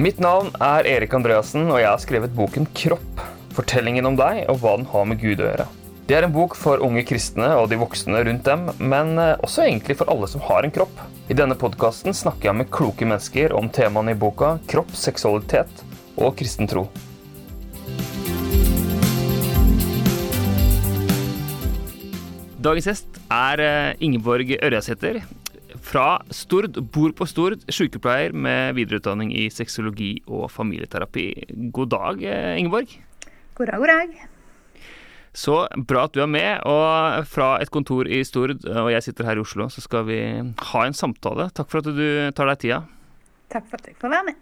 Mitt navn er Erik Andreassen, og jeg har skrevet boken Kropp. Fortellingen om deg og hva den har med Gud å gjøre. Det er en bok for unge kristne og de voksne rundt dem, men eh, også egentlig for alle som har en kropp. I denne podkasten snakker jeg med kloke mennesker om temaene i boka kropp, seksualitet og kristen tro. Dagens gjest er eh, Ingeborg Ørjasæter fra Stord. Bor på Stord, sykepleier med videreutdanning i sexologi og familieterapi. God dag, eh, Ingeborg. God dag, god dag. Så bra at du er med. Og fra et kontor i Stord, og jeg sitter her i Oslo, så skal vi ha en samtale. Takk for at du tar deg tida. Takk for at jeg får være med.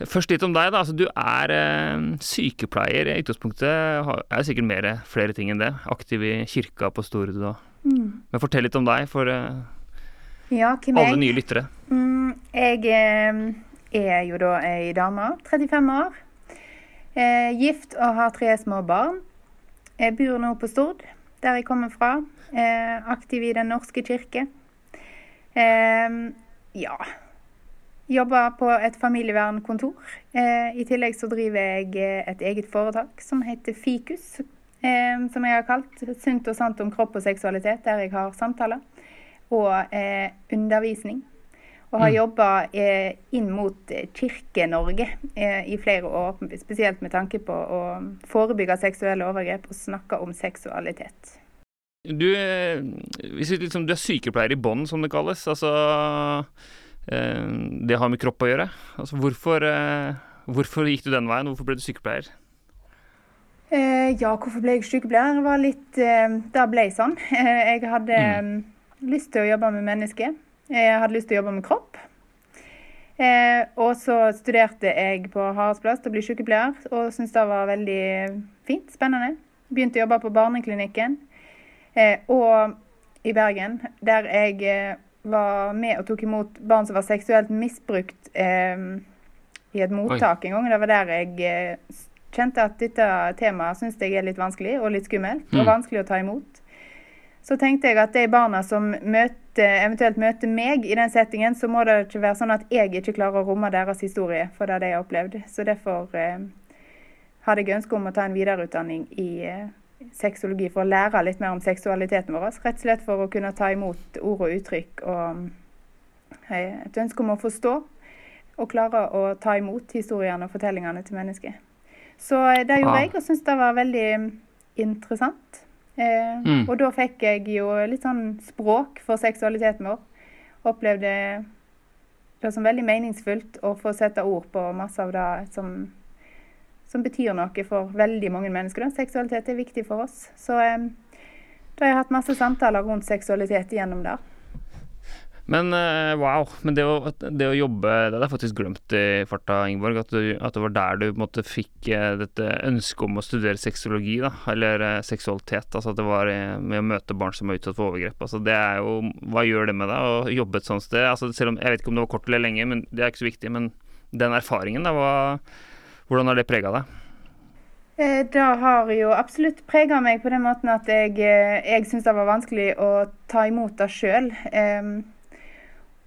Først litt om deg. da, altså, Du er eh, sykepleier i utgangspunktet. Er sikkert mer, flere ting enn det. Aktiv i kirka på Stord. Mm. Men fortell litt om deg for eh, ja, alle nye lyttere. Mm, jeg eh, er jo da ei dame, 35 år. Eh, gift og har tre små barn. Jeg bor nå på Stord, der jeg kommer fra. Eh, aktiv i Den norske kirke. Ja Jobber på et familievernkontor. Eh, I tillegg så driver jeg et eget foretak som heter Fikus. Som jeg har kalt Sunt og sant om kropp og seksualitet, der jeg har samtaler. Og eh, undervisning. Og har mm. jobba eh, inn mot eh, Kirke-Norge i flere år, spesielt med tanke på å forebygge seksuelle overgrep og snakke om seksualitet. Du, hvis liksom, du er sykepleier i bånn, som det kalles. altså Eh, det har med kropp å gjøre. Altså, hvorfor, eh, hvorfor, gikk du den veien? Hvorfor ble du sykepleier? Eh, ja, hvorfor ble jeg sykepleier? Det var litt Det ble sånn. Jeg hadde mm. Lyst til å jobbe med mennesker. Jeg hadde lyst til å jobbe med kropp. Eh, og så studerte jeg på Haraldsplass til å bli sykepleier, og syntes det var veldig fint, spennende. Begynte å jobbe på Barneklinikken eh, og i Bergen, der jeg var med og tok imot barn som var seksuelt misbrukt eh, i et mottak Oi. en gang. Det var der jeg eh, kjente at dette temaet syns jeg er litt vanskelig og litt skummelt. Mm. Og vanskelig å ta imot. Så tenkte jeg at de barna som møter, eventuelt møter meg i den settingen, så må det ikke være sånn at jeg ikke klarer å romme deres historie, for det de har opplevd. Så derfor eh, hadde jeg ønske om å ta en videreutdanning i eh, sexologi for å lære litt mer om seksualiteten vår. Rett og slett for å kunne ta imot ord og uttrykk og eh, et ønske om å forstå og klare å ta imot historiene og fortellingene til mennesker. Så eh, det gjorde ah. jeg, og syntes det var veldig interessant. Eh, mm. Og da fikk jeg jo litt sånn språk for seksualiteten vår. Opplevde det som veldig meningsfullt å få sette ord på masse av det som som betyr noe for veldig mange mennesker. Da. Seksualitet er viktig for oss. Så eh, da har jeg hatt masse samtaler rundt seksualitet gjennom det. Men uh, wow. Men det å, det å, jobbe Det hadde jeg faktisk glemt i farta, Ingeborg. At, du, at, det var der du på en måte fikk uh, dette ønsket om å studere sexologi, da. Eller uh, seksualitet. Altså at det var med å møte barn som er utsatt for overgrep. Altså det er jo Hva gjør det med deg å jobbe et sånt sted? Altså selv om Jeg vet ikke om det var kort eller lenge, men det er ikke så viktig. Men den erfaringen, da, hva hvordan har det prega deg? Eh, det har jo absolutt prega meg på den måten at jeg, eh, jeg syns det var vanskelig å ta imot det sjøl.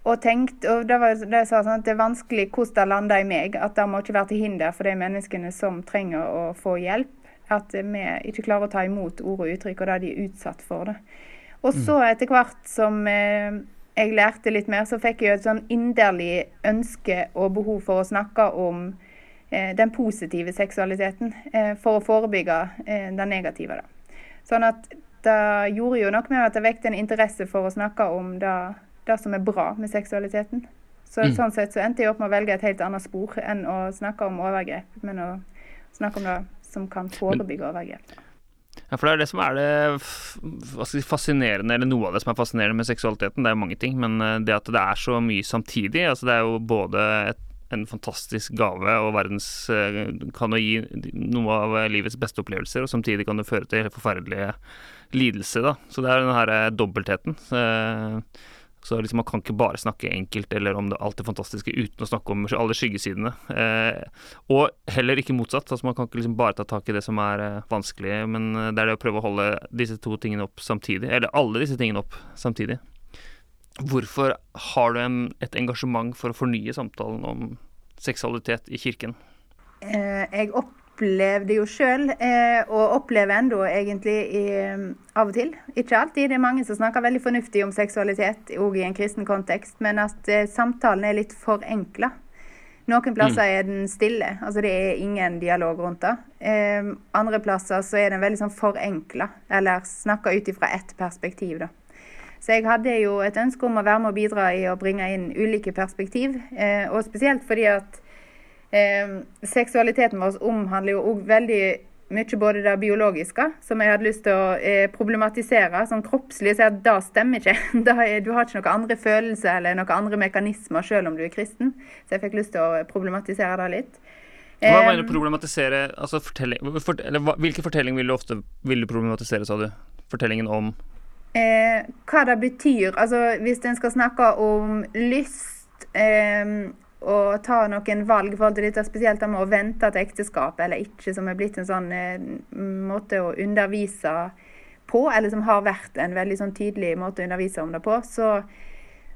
Og tenkt, og det var det jeg sa, sånn at det er vanskelig hvordan det lander i meg. At det må ikke være til hinder for de menneskene som trenger å få hjelp. At vi ikke klarer å ta imot ord og uttrykk og det de er utsatt for. det. Og så mm. etter hvert som eh, jeg lærte litt mer, så fikk jeg jo et sånn inderlig ønske og behov for å snakke om Eh, den positive seksualiteten eh, for å forebygge den negative. Da. Sånn at det gjorde jo noe med at det vekte en interesse for å snakke om det, det som er bra med seksualiteten. Så mm. Sånn sett så endte jeg opp med å velge et helt annet spor enn å snakke om overgrep, men å snakke om det som kan forebygge overgrep. Ja, for det er det som er det si, fascinerende, eller noe av det som er fascinerende med seksualiteten. Det er jo mange ting, men det at det er så mye samtidig. altså Det er jo både et en fantastisk gave, og verdens eh, kan jo gi noe av livets beste opplevelser, og samtidig kan det føre til forferdelige lidelser, da. Så det er den her eh, dobbeltheten. Eh, så liksom man kan ikke bare snakke enkelt eller om det, alt det fantastiske uten å snakke om alle skyggesidene. og heller ikke motsatt. altså Man kan ikke liksom bare ta tak i det som er vanskelig, men det er det å prøve å holde disse to tingene opp samtidig. Eller alle disse tingene opp samtidig. Hvorfor har du en, et engasjement for å fornye samtalen om seksualitet i kirken? Eh, jeg opplevde jo sjøl, eh, og opplever ennå egentlig i, av og til, ikke alltid, det er mange som snakker veldig fornuftig om seksualitet òg i en kristen kontekst, men at eh, samtalen er litt forenkla. Noen plasser er den stille, altså det er ingen dialog rundt det. Eh, andre plasser så er den veldig sånn forenkla, eller snakka ut ifra ett perspektiv, da. Så jeg hadde jo et ønske om å være med og bidra i å bringe inn ulike perspektiv, eh, og spesielt fordi at eh, seksualiteten vår omhandler jo òg veldig mye både det biologiske, som jeg hadde lyst til å eh, problematisere, sånn kroppslig, så det stemmer ikke. Er, du har ikke noen andre følelser eller noen andre mekanismer selv om du er kristen. Så jeg fikk lyst til å problematisere det litt. Hva mener du problematisere altså fortelling, for, eller, Hvilke fortelling vil du ofte vil du problematisere, sa du? Fortellingen om eh, Hva det betyr. Altså hvis en skal snakke om lyst eh, å ta noen valg forhold til dette, spesielt det med å vente til ekteskap eller ikke, som er blitt en sånn eh, måte å undervise på, eller som har vært en veldig sånn tydelig måte å undervise om det på, så,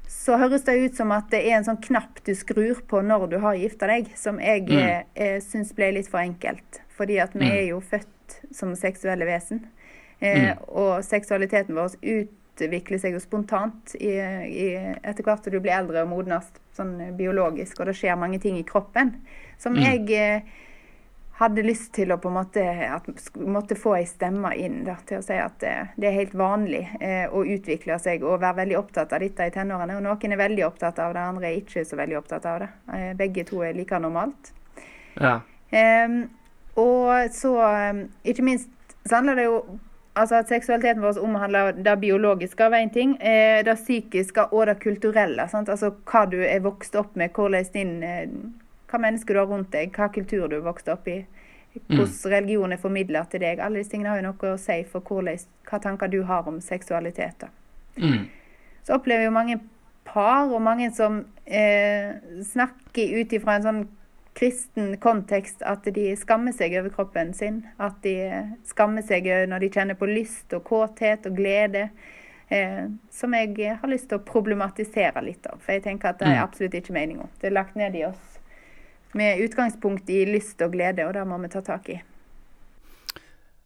så høres det ut som at det er en sånn knapp du skrur på når du har gifta deg, som jeg mm. eh, eh syns ble litt for enkelt. Fordi at vi mm. er jo født som seksuelle vesen. Eh, mm. Og seksualiteten vår ut utvikler seg jo spontant i, i, etter hvert som du blir eldre og modnes sånn biologisk, og det skjer mange ting i kroppen som mm. jeg eh, hadde lyst til å på en måte at, måtte få ei stemme inn da, til å si at det, eh, det er helt vanlig eh, å utvikle seg og være veldig opptatt av dette i tenårene. Og noen er veldig opptatt av det, andre er ikke så veldig opptatt av det. Eh, begge to er like normalt. Ja. Eh, og så, eh, ikke minst, så handler det jo Altså at seksualiteten vår omhandler det biologiske av én ting, eh, det psykiske og det kulturelle. Sant? Altså hva du er vokst opp med, din eh, Hva mennesker du har rundt deg, hva kultur du er vokst opp i. Hvordan mm. religion er formidla til deg. Alle disse tingene har jo noe å si for hvordan, hva tanker du har om seksualitet. Mm. Så opplever jo mange par og mange som eh, snakker ut ifra en sånn kristen kontekst at de skammer seg over kroppen sin. At de skammer seg når de kjenner på lyst og kåthet og glede. Eh, som jeg har lyst til å problematisere litt av. For jeg tenker at det er mm. absolutt ikke meninga. Det er lagt ned i oss med utgangspunkt i lyst og glede, og det må vi ta tak i.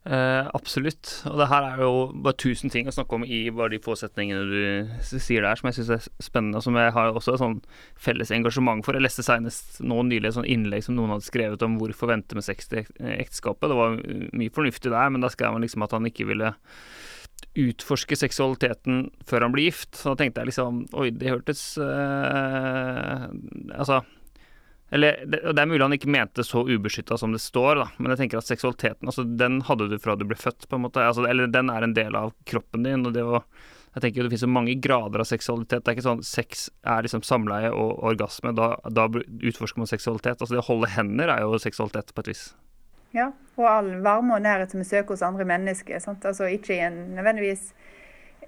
Uh, absolutt. Og det her er jo bare tusen ting å snakke om i bare de få setningene du sier der, som jeg syns er spennende, og som jeg har også et sånn felles engasjement for. Jeg leste senest nå nylig et sånn innlegg som noen hadde skrevet om hvorfor vente med sex til ekteskapet. Det var mye fornuftig der, men da skrev han liksom at han ikke ville utforske seksualiteten før han ble gift. Så da tenkte jeg liksom Oi, det hørtes uh, Altså eller det, det, er mulig han ikke mente så ubeskytta som det står, da, men jeg tenker at seksualiteten altså, den hadde du fra du ble født, på en måte. Altså, eller den er en del av kroppen din. og det å jeg tenker jo Det finnes jo mange grader av seksualitet. Det er ikke sånn Sex er liksom samleie og orgasme. Da, da utforsker man seksualitet. Altså Det å holde hender er jo seksualitet på et vis. Ja, og all varme og nærhet som vi søker hos andre mennesker. Sant? Altså Ikke i en nødvendigvis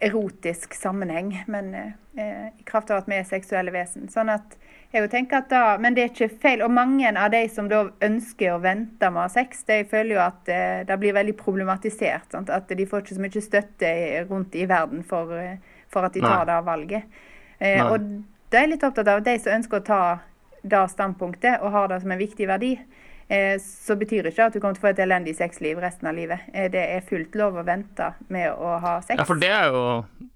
erotisk sammenheng, men eh, i kraft av at vi er seksuelle vesen. Sånn at jeg tenker at da, Men det er ikke feil. Og mange av de som da ønsker å vente med å ha sex, de føler jo at eh, det blir veldig problematisert. Sant? At de får ikke så mye støtte rundt i verden for, eh, for at de tar Nei. det valget. Eh, og de er litt opptatt av de som ønsker å ta det standpunktet og har det som en viktig verdi. Eh, så betyr ikke at du kommer til å få et elendig sexliv resten av livet. Eh, det er fullt lov å vente med å ha sex. Ja, for det er jo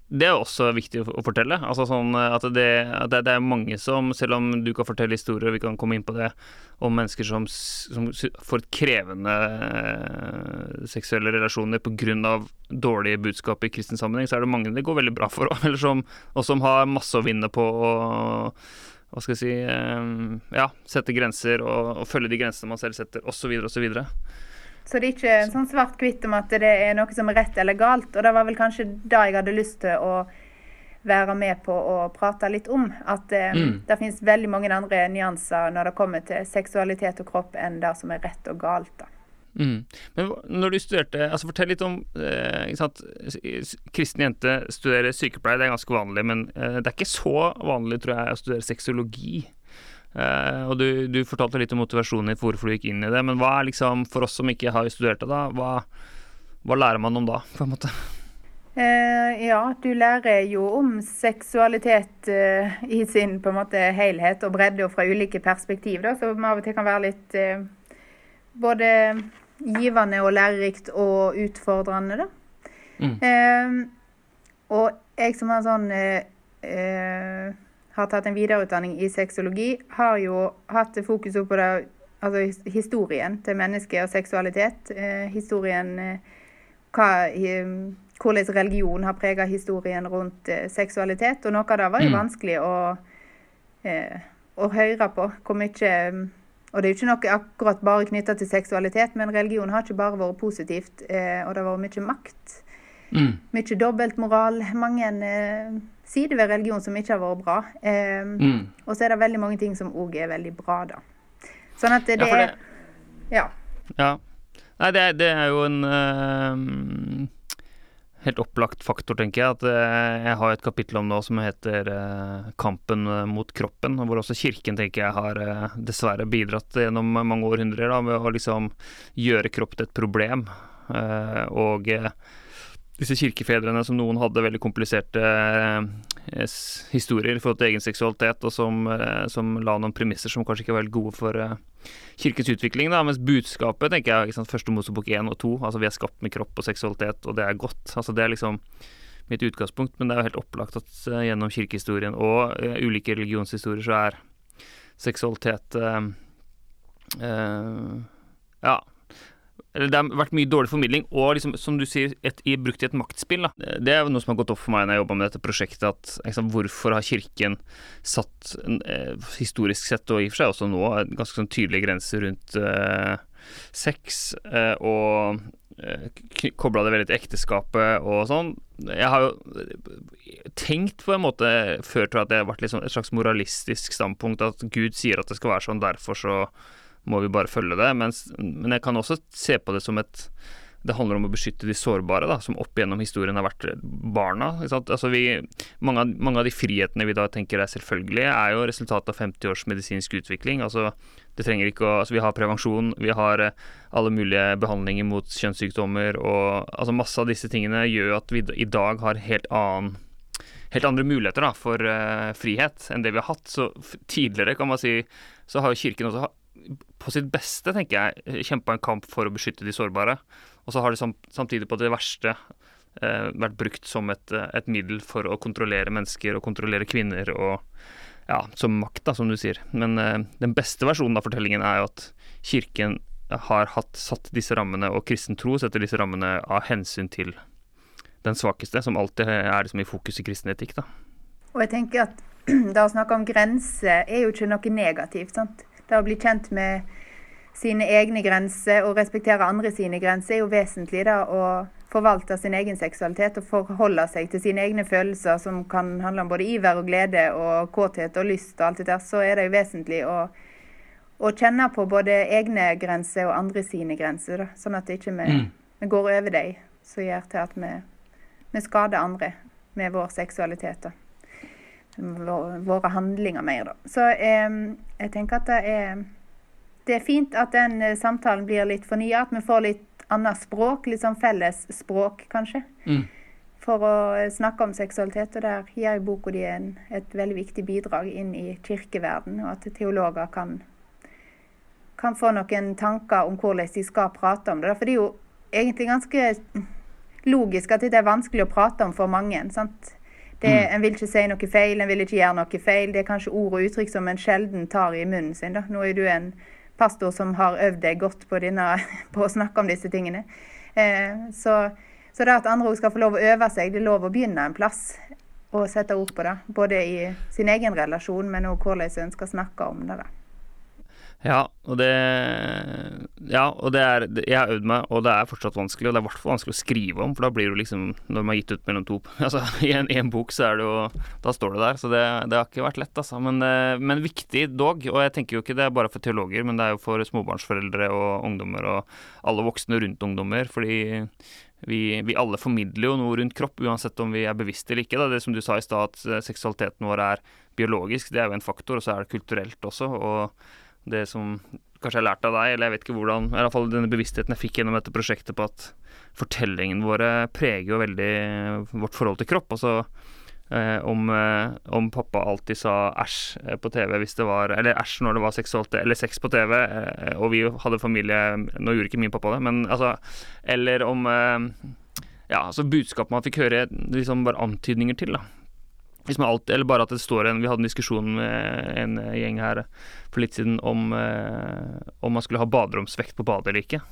det er også viktig å fortelle. Altså sånn at det, at det, er mange som, selv om du kan fortelle historier, vi kan komme inn på det, om mennesker som, som får krevende eh, seksuelle relasjoner pga. dårlige budskap i kristen sammenheng, så er det mange det går veldig bra for, eller som, og som har masse å vinne på å hva skal jeg si eh, Ja, sette grenser og, og følge de grensene man selv setter, osv., osv. Så, det er ikke en sånn svart-hvitt om at det er noe som er rett eller galt. Og det var vel kanskje det jeg hadde lyst til å være med på å prate litt om. At eh, mm. det finnes veldig mange andre nyanser når det kommer til seksualitet og kropp enn det som er rett og galt. da. Mm. Men når du studerte altså Fortell litt om eh, sant, Kristen jente studerer sykepleie, det er ganske vanlig, men eh, det er ikke så vanlig, tror jeg, å studere sexologi. Eh, og du, du, fortalte litt om motivasjonen for hvorfor du gikk inn i det, men hva er liksom, for oss som ikke har studert det, da, hva, hva lærer man om da, på en måte? Uh, ja, du lærer jo om seksualitet uh, i sin på en måte helhet og bredde og fra ulike perspektiv, da, som av og til kan være litt både givende og lærerikt og utfordrende, da. Mm. Og jeg som har sånn har tatt en videreutdanning i sexologi, har jo hatt fokus på det, altså historien til mennesket og seksualitet. historien hva hvordan religion har prega historien rundt eh, seksualitet. Og noe av det var jo mm. vanskelig å, eh, å høre på. Hvor mye Og det er jo ikke noe akkurat bare knytta til seksualitet, men religion har ikke bare vært positivt. Eh, og det har vært mye makt. Mm. Mye dobbeltmoral. Mange eh, sider ved religion som ikke har vært bra. Eh, mm. Og så er det veldig mange ting som òg er veldig bra, da. Sånn at det, ja, det... er Ja. ja. Nei, det, det, er jo en uh helt opplagt faktor, tenker jeg. At uh, jeg har et kapittel om nå som heter uh, 'Kampen mot kroppen', hvor også Kirken tenker jeg har eh, dessverre bidratt gjennom mange århundrer da, med å liksom gjøre kropp til et problem. og disse kirkefedrene som noen hadde veldig kompliserte eh, historier i forhold til egen seksualitet, og som, eh, som, la noen premisser som kanskje ikke var veldig gode for eh, kirkens utvikling. Da. Mens budskapet, tenker jeg, sant, første Mosebok 1 og 2, altså vi er skapt med kropp og seksualitet, og det er godt. Altså det er liksom mitt utgangspunkt, men det er jo helt opplagt at uh, gjennom kirkehistorien og uh, ulike religionshistorier så er seksualitet uh, ja, eller det har vært mye dårlig formidling, og liksom, som du sier, et, i, brukt i et maktspill. Da. Det er noe som har gått opp for meg når jeg jobba med dette prosjektet, at liksom, hvorfor har Kirken satt, eh, historisk sett, og i og for seg også nå, ganske sånn tydelige grenser rundt eh, sex, eh, og eh, kobla det veldig til ekteskapet og sånn. Jeg har jo tenkt på en måte før jeg at det har vært liksom et slags moralistisk standpunkt, at Gud sier at det skal være sånn, derfor så må vi bare følge det. Mens, men jeg kan også se på det som et det handler om å beskytte de sårbare, da, som opp gjennom historien har vært barna. Altså vi, mange, av, mange, av, de frihetene vi da tenker er selvfølgelige, er jo resultatet av 50 års medisinsk utvikling. Altså, det ikke å, altså vi har prevensjon, vi har eh, alle mulige behandlinger mot kjønnssykdommer. og altså Masse av disse tingene gjør at vi i dag har helt annen helt andre muligheter da, for uh, frihet enn det vi har hatt. Så tidligere, kan man si, så har jo Kirken også på sitt beste, tenker jeg, kjempa en kamp for å beskytte de sårbare. Og så har det samtidig på det verste eh, vært brukt som et, et, middel for å kontrollere mennesker og kontrollere kvinner og ja, som makt, da, som du sier. Men eh, den beste versjonen av fortellingen er jo at kirken har hatt satt disse rammene, og kristen tro setter disse rammene av hensyn til den svakeste, som alltid er liksom i fokus i kristen etikk. da. Og jeg tenker at det å snakke om grenser er jo ikke noe negativt. sant? Det å bli kjent med sine egne grenser og respektere andre sine grenser er jo vesentlig. da, Å forvalte sin egen seksualitet og forholde seg til sine egne følelser, som kan handle om både iver og glede og kåthet og lyst og alt det der, så er det jo vesentlig å, å kjenne på både egne grenser og andre sine grenser. Da, sånn at ikke vi, mm. vi går over dem, som gjør til at vi, vi skader andre med vår seksualitet. da våre handlinger mer, da. Så eh, jeg tenker at det er, det er fint at den eh, samtalen blir litt fornya, at vi får litt annet språk, litt sånn felles språk, kanskje. Mm. For å eh, snakke om seksualitet, og der gir boka di et veldig viktig bidrag inn i kirkeverden, og at teologer kan, kan få noen tanker om hvordan de skal prate om det. For det er jo egentlig ganske logisk at det er vanskelig å prate om for mange. sant? Det, mm. En vil ikke si noe feil, en vil ikke gjøre noe feil. Det er kanskje ord og uttrykk som en sjelden tar i munnen sin. Da. Nå er du en pastor som har øvd deg godt på, dine, på å snakke om disse tingene. Eh, så, så, det at andre også skal få lov å øve seg, det er lov å begynne en plass og sette ord på det. Både i sin egen relasjon, men òg hvordan en skal snakke om det. da. Ja, og det Ja, og det er Jeg har øvd meg, og det er fortsatt vanskelig. Og det er i hvert fall vanskelig å skrive om, for da blir det liksom Når man har gitt ut mellom to Altså, i en, i en bok så er det jo Da står det der. Så det, det har ikke vært lett, altså. Men, eh, men, viktig dog. Og jeg tenker jo ikke det er bare for teologer, men det er jo for småbarnsforeldre og ungdommer og alle voksne rundt ungdommer. Fordi vi, vi, alle formidler jo noe rundt kropp, uansett om vi er bevisste eller ikke. Da. Det som du sa i stad, at eh, seksualiteten vår er biologisk, det er jo en faktor, og så er det kulturelt også. og det som kanskje jeg har lært av deg, eller jeg vet ikke hvordan, i hvert fall denne bevisstheten jeg fikk gjennom dette prosjektet på at fortellingene våre preger jo veldig vårt forhold til kropp. Altså eh, om, eh, om, pappa alltid sa æsj eh, på TV hvis det var Eller æsj når det var seksuelt, eller sex på TV, eh, og vi hadde familie Nå gjorde ikke min pappa det, men altså Eller om eh, Ja, altså budskapet man fikk høre liksom bare antydninger til, da. Alt, eller bare at det står en Vi hadde en diskusjon med en gjeng her for litt siden om, eh, om man skulle ha baderomsvekt på badet eller ikke.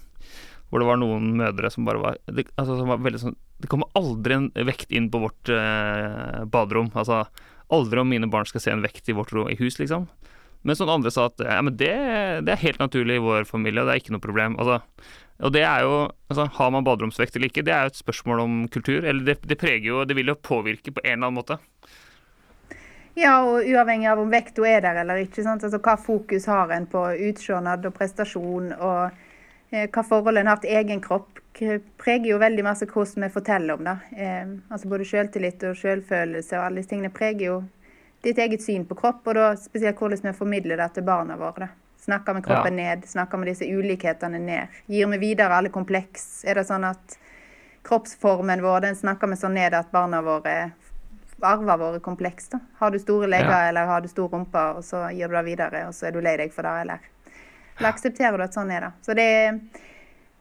Hvor det var noen mødre som bare var Det, altså, som var sånn Det kommer aldri en vekt inn på vårt eh, baderom. Altså aldri om mine barn skal se en vekt i vårt rom, i hus, liksom. Men noen andre sa at ja, men det, det, er helt naturlig i vår familie, det er ikke noe problem. Altså, og det er jo altså, Har man baderomsvekt eller ikke, det er jo et spørsmål om kultur. Eller det, det preger jo Det vil jo påvirke på en eller annen måte. Ja, og uavhengig av om vekta er der eller ikke. Sant? Altså, hva fokus har en på utseendet og prestasjon, og eh, hva forhold en har til egen kropp, preger jo veldig masse hvordan vi forteller om det. Eh, altså Både selvtillit og selvfølelse og alle disse tingene preger jo ditt eget syn på kropp, og da spesielt hvordan vi formidler det til barna våre. Da. Snakker vi kroppen ja. ned, snakker vi disse ulikhetene ned. Gir vi videre alle kompleks? Er det sånn at kroppsformen vår den snakker vi sånn ned at barna våre arver våre kompleks. da. Har du store legger ja. eller har du stor rumpe, og så gir du det videre, og så er du lei deg for det, eller, eller aksepterer du at sånn er det. Så det,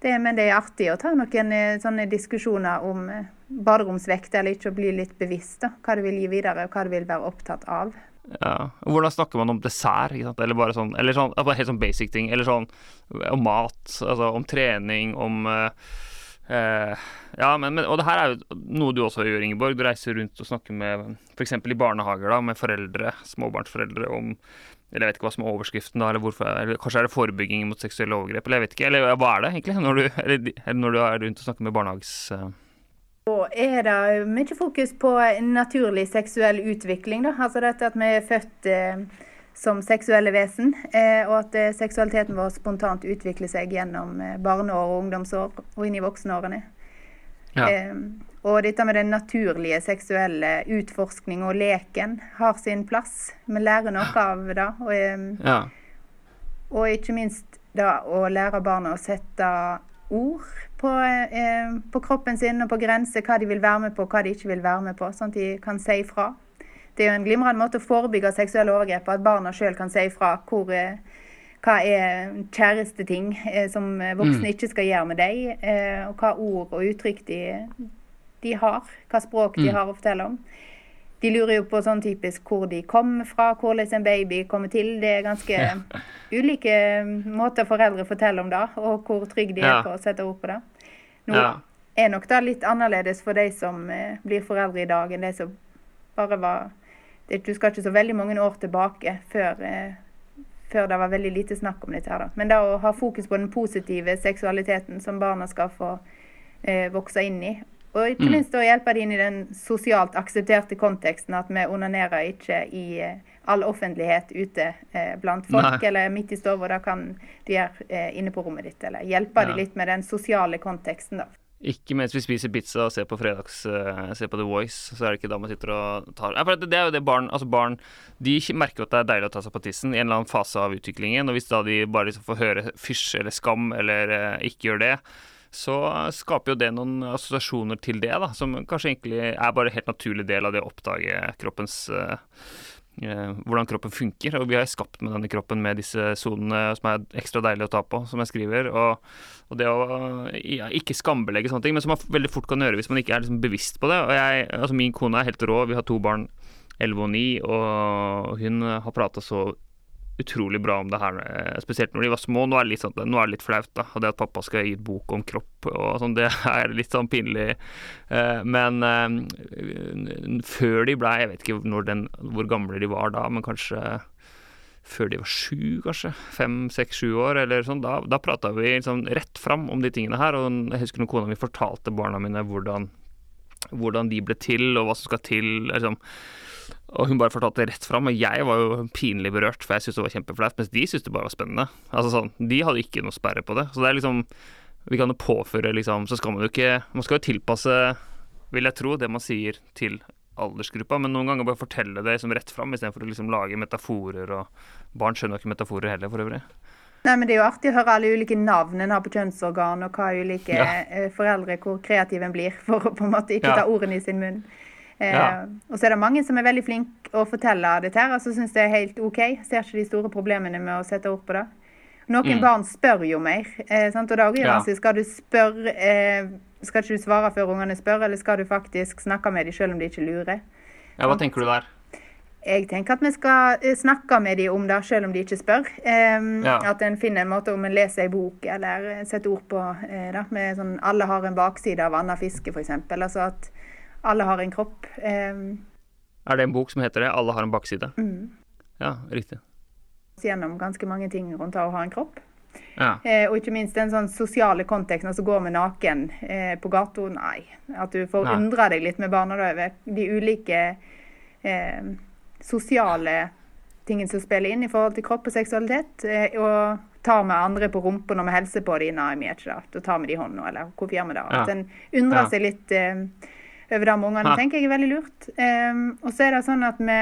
det, men det er artig å ta noen eh, sånne diskusjoner om eh, baderomsvekt eller ikke, og bli litt bevisst da, hva du vil gi videre, og hva du vil være opptatt av. Ja. Hvordan snakker man om dessert? Eller bare sånn, eller sånn, helt sånn basic ting. Eller sånn om mat, altså om trening, om uh, Uh, ja, men, men, og det her er jo noe du også gjør, Ingeborg. Du reiser rundt og snakker med f.eks. i barnehager da, med foreldre, småbarnsforeldre om eller Jeg vet ikke hva som er overskriften, da, eller, hvorfor, eller kanskje er det forebygging mot seksuelle overgrep, eller jeg vet ikke. Eller hva er det egentlig, når du, eller, eller når du er rundt og snakker med barnehags... Så er det mye fokus på naturlig seksuell utvikling. da, altså dette at vi er født uh som seksuelle vesen, eh, og at eh, seksualiteten vår spontant utvikler seg gjennom eh, barneår og ungdomsår og inn i voksenårene. Ja. Og dette med den naturlige seksuelle utforskning og leken har sin plass. Vi lærer noe av det. Og, ja. og ikke minst da å lære barna å sette ord på, på, kroppen sin og på grenser, hva de vil være med på, hva de ikke vil være med på, sånn at de kan si fra. Det er jo en glimrende måte å forebygge seksuelle overgrep på, at barna sjøl kan si ifra hvor, eh, hva er kjæresteting eh, som voksne mm. ikke skal gjøre med deg, eh, og hva ord og uttrykk de, de har, hva språk de mm. har å fortelle om. De lurer jo på sånn typisk hvor de kommer fra, hvordan en baby kommer til. Det er ganske ja. ulike måter foreldre forteller om det, og hvor trygge de er på å sette ord på det. Nå ja. er nok det litt annerledes for de som blir foreldre i dag, enn de som bare var Du skal ikke så veldig mange år tilbake før, eh, før det var veldig lite snakk om dette. her. Da. Men det å ha fokus på den positive seksualiteten som barna skal få eh, vokse inn i. Og ikke mm. minst å hjelpe dem inn i den sosialt aksepterte konteksten at vi onanerer ikke i eh, all offentlighet ute eh, blant folk, Nei. eller midt i stua. Da kan du gjøre eh, inne på rommet ditt, eller hjelpe ja. dem litt med den sosiale konteksten. da. Ikke mens vi spiser pizza og ser på fredags uh, ser på The Voice, så er det ikke da man sitter og tar ja, det, det er jo det barn Altså barn de merker jo at det er deilig å ta seg på tissen i en eller annen fase av utviklingen, og hvis da de bare liksom får høre fysj eller skam eller uh, ikke gjør det, så skaper jo det noen assosiasjoner til det, da, som kanskje egentlig er bare helt naturlig del av det å oppdage kroppens uh, hvordan kroppen funker. Og vi har skapt med denne kroppen med disse sonene som er ekstra deilige å ta på, som jeg skriver. Og, og det å ja, ikke skambelegge sånne ting, men som man veldig fort kan gjøre hvis man ikke er liksom bevisst på det. Og jeg, altså min kone er helt rå, vi har to barn, 11 og 9, og hun har prata så utrolig bra om det her, eh, spesielt når de var små. Nå er det litt, sånn, er det litt flaut, da. Og det at pappa skal gi et bok om kropp og sånn, det er litt sånn pinlig. Eh, men eh, før de blei Jeg vet ikke den, hvor gamle de var da, men kanskje før de var sju, kanskje. Fem, seks, sju år, eller sånn. Da, da prata vi liksom rett fram om de tingene her. Og jeg husker når kona mi fortalte barna mine hvordan, hvordan de ble til, og hva som skal til. liksom og hun bare fortalte det rett fram, og jeg var jo pinlig berørt, for jeg syntes det var kjempeflaut, mens de syntes det bare var spennende. Altså sånn, De hadde ikke noe sperre på det. Så det er liksom Vi kan jo påføre, liksom Så skal man jo ikke Man skal jo tilpasse, vil jeg tro, det man sier til aldersgruppa, men noen ganger bare fortelle det liksom rett fram, istedenfor å liksom lage metaforer, og barn skjønner ikke metaforer heller, for øvrig. Nei, men Det er jo artig å høre alle ulike navn en har på kjønnsorgan, og hva ulike ja. Eh, foreldre, hvor kreativ en blir for å på en måte ikke ja. ta ordene i sin munn. Eh. Og så er det mange som er veldig flinke å fortelle dette her, og så syns det er helt OK. Ser ikke de store problemene med å sette ord på det. Noen mm. barn spør jo mer. Eh, sant? Og da er det ja. Skal du spørre eh, Skal ikke du svare før ungene spør, eller skal du faktisk snakke med dem selv om de ikke lurer? Ja, Hva tenker du der? Jeg tenker at vi skal eh, snakke med dem om det, selv om de ikke spør. Um, ja. At en finner en måte om en leser en bok eller setter ord på uh, det. Med sånn 'alle har en bakside av annet fiske', f.eks. Altså at alle har en kropp. Um, er det en bok som heter det? 'Alle har en bakside'? Mm. Ja, riktig. Gjennom ganske mange ting rundt det å ha en kropp. Ja. Eh, og ikke minst den sånn sosiale konteksten, altså gå med naken eh, på gata. Nei. At du får undre deg litt med barna over de ulike eh, sosiale tingene som spiller inn i forhold til kropp og seksualitet. Eh, og tar med andre på rumpa når vi hilser på dem. Nei, vi er ikke det. Da tar vi de i hånda, eller hvorfor gjør vi det? At en undrer ja. seg litt eh, over det med ungene, ja. tenker jeg er veldig lurt. Um, og så er det sånn at vi,